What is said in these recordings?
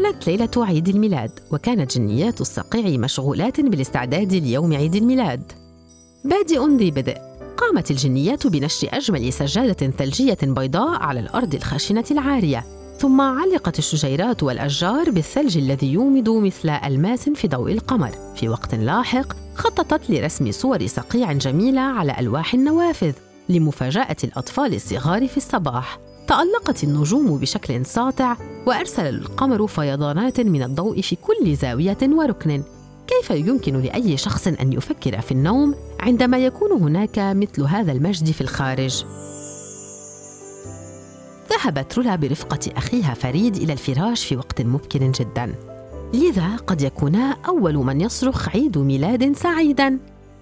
كانت ليلة عيد الميلاد وكانت جنيات الصقيع مشغولات بالاستعداد ليوم عيد الميلاد. بادئ ذي بدء قامت الجنيات بنشر أجمل سجادة ثلجية بيضاء على الأرض الخشنة العارية ثم علقت الشجيرات والأشجار بالثلج الذي يومض مثل ألماس في ضوء القمر. في وقت لاحق خططت لرسم صور صقيع جميلة على ألواح النوافذ لمفاجأة الأطفال الصغار في الصباح. تألقت النجوم بشكل ساطع وأرسل القمر فيضانات من الضوء في كل زاوية وركن كيف يمكن لأي شخص أن يفكر في النوم عندما يكون هناك مثل هذا المجد في الخارج؟ ذهبت رولا برفقة أخيها فريد إلى الفراش في وقت مبكر جدا لذا قد يكونا أول من يصرخ عيد ميلاد سعيدا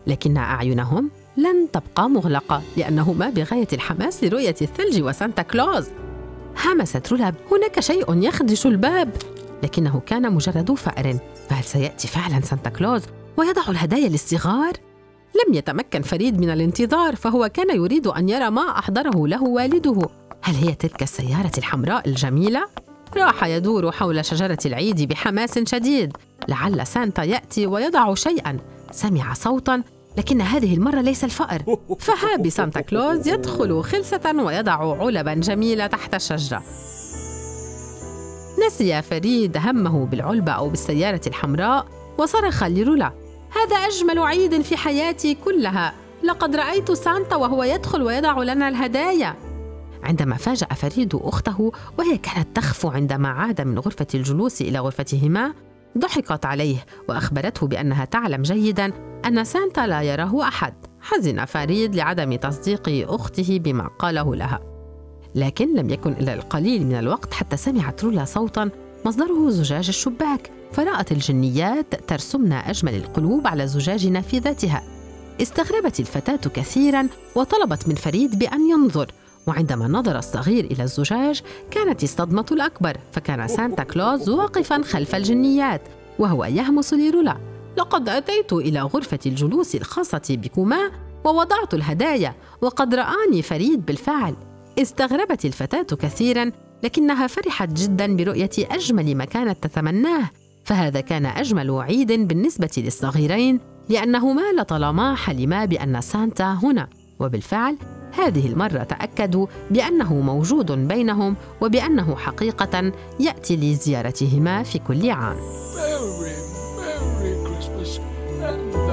لكن أعينهم لن تبقى مغلقة لأنهما بغاية الحماس لرؤية الثلج وسانتا كلوز. همست رولا هناك شيء يخدش الباب. لكنه كان مجرد فأر. فهل سيأتي فعلا سانتا كلوز ويضع الهدايا للصغار؟ لم يتمكن فريد من الانتظار فهو كان يريد أن يرى ما أحضره له والده. هل هي تلك السيارة الحمراء الجميلة؟ راح يدور حول شجرة العيد بحماس شديد. لعل سانتا يأتي ويضع شيئا. سمع صوتا لكن هذه المرة ليس الفأر. فإذا بسانتا كلوز يدخل خلسة ويضع علبا جميلة تحت الشجرة. نسي فريد همه بالعلبة أو بالسيارة الحمراء وصرخ لرولا. هذا أجمل عيد في حياتي كلها. لقد رأيت سانتا وهو يدخل ويضع لنا الهدايا. عندما فاجأ فريد أخته وهي كانت تخفو عندما عاد من غرفة الجلوس إلى غرفتهما ضحكت عليه وأخبرته بأنها تعلم جيدا أن سانتا لا يراه أحد. حزن فريد لعدم تصديق أخته بما قاله لها. لكن لم يكن إلا القليل من الوقت حتى سمعت رولا صوتا مصدره زجاج الشباك. فرأت الجنيات ترسمن أجمل القلوب على زجاج نافذتها. استغربت الفتاة كثيرا وطلبت من فريد بأن ينظر. وعندما نظر الصغير إلى الزجاج كانت الصدمة الأكبر. فكان سانتا كلوز واقفا خلف الجنيات وهو يهمس لرولا. لقد أتيت إلى غرفة الجلوس الخاصة بكما ووضعت الهدايا وقد رآني فريد بالفعل. استغربت الفتاة كثيرا لكنها فرحت جدا برؤية أجمل ما كانت تتمناه. فهذا كان أجمل عيد بالنسبة للصغيرين لأنهما لطالما حلما بأن سانتا هنا. وبالفعل هذه المرة تأكدوا بأنه موجود بينهم وبأنه حقيقة يأتي لزيارتهما في كل عام. and